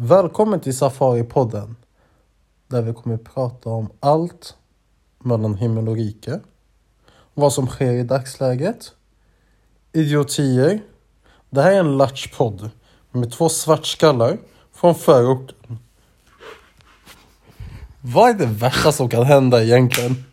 Välkommen till Safari-podden. Där vi kommer prata om allt mellan himmel och rike. Vad som sker i dagsläget. Idiotier. Det här är en latchpodd med två svartskallar från förorten. Vad är det värsta som kan hända egentligen?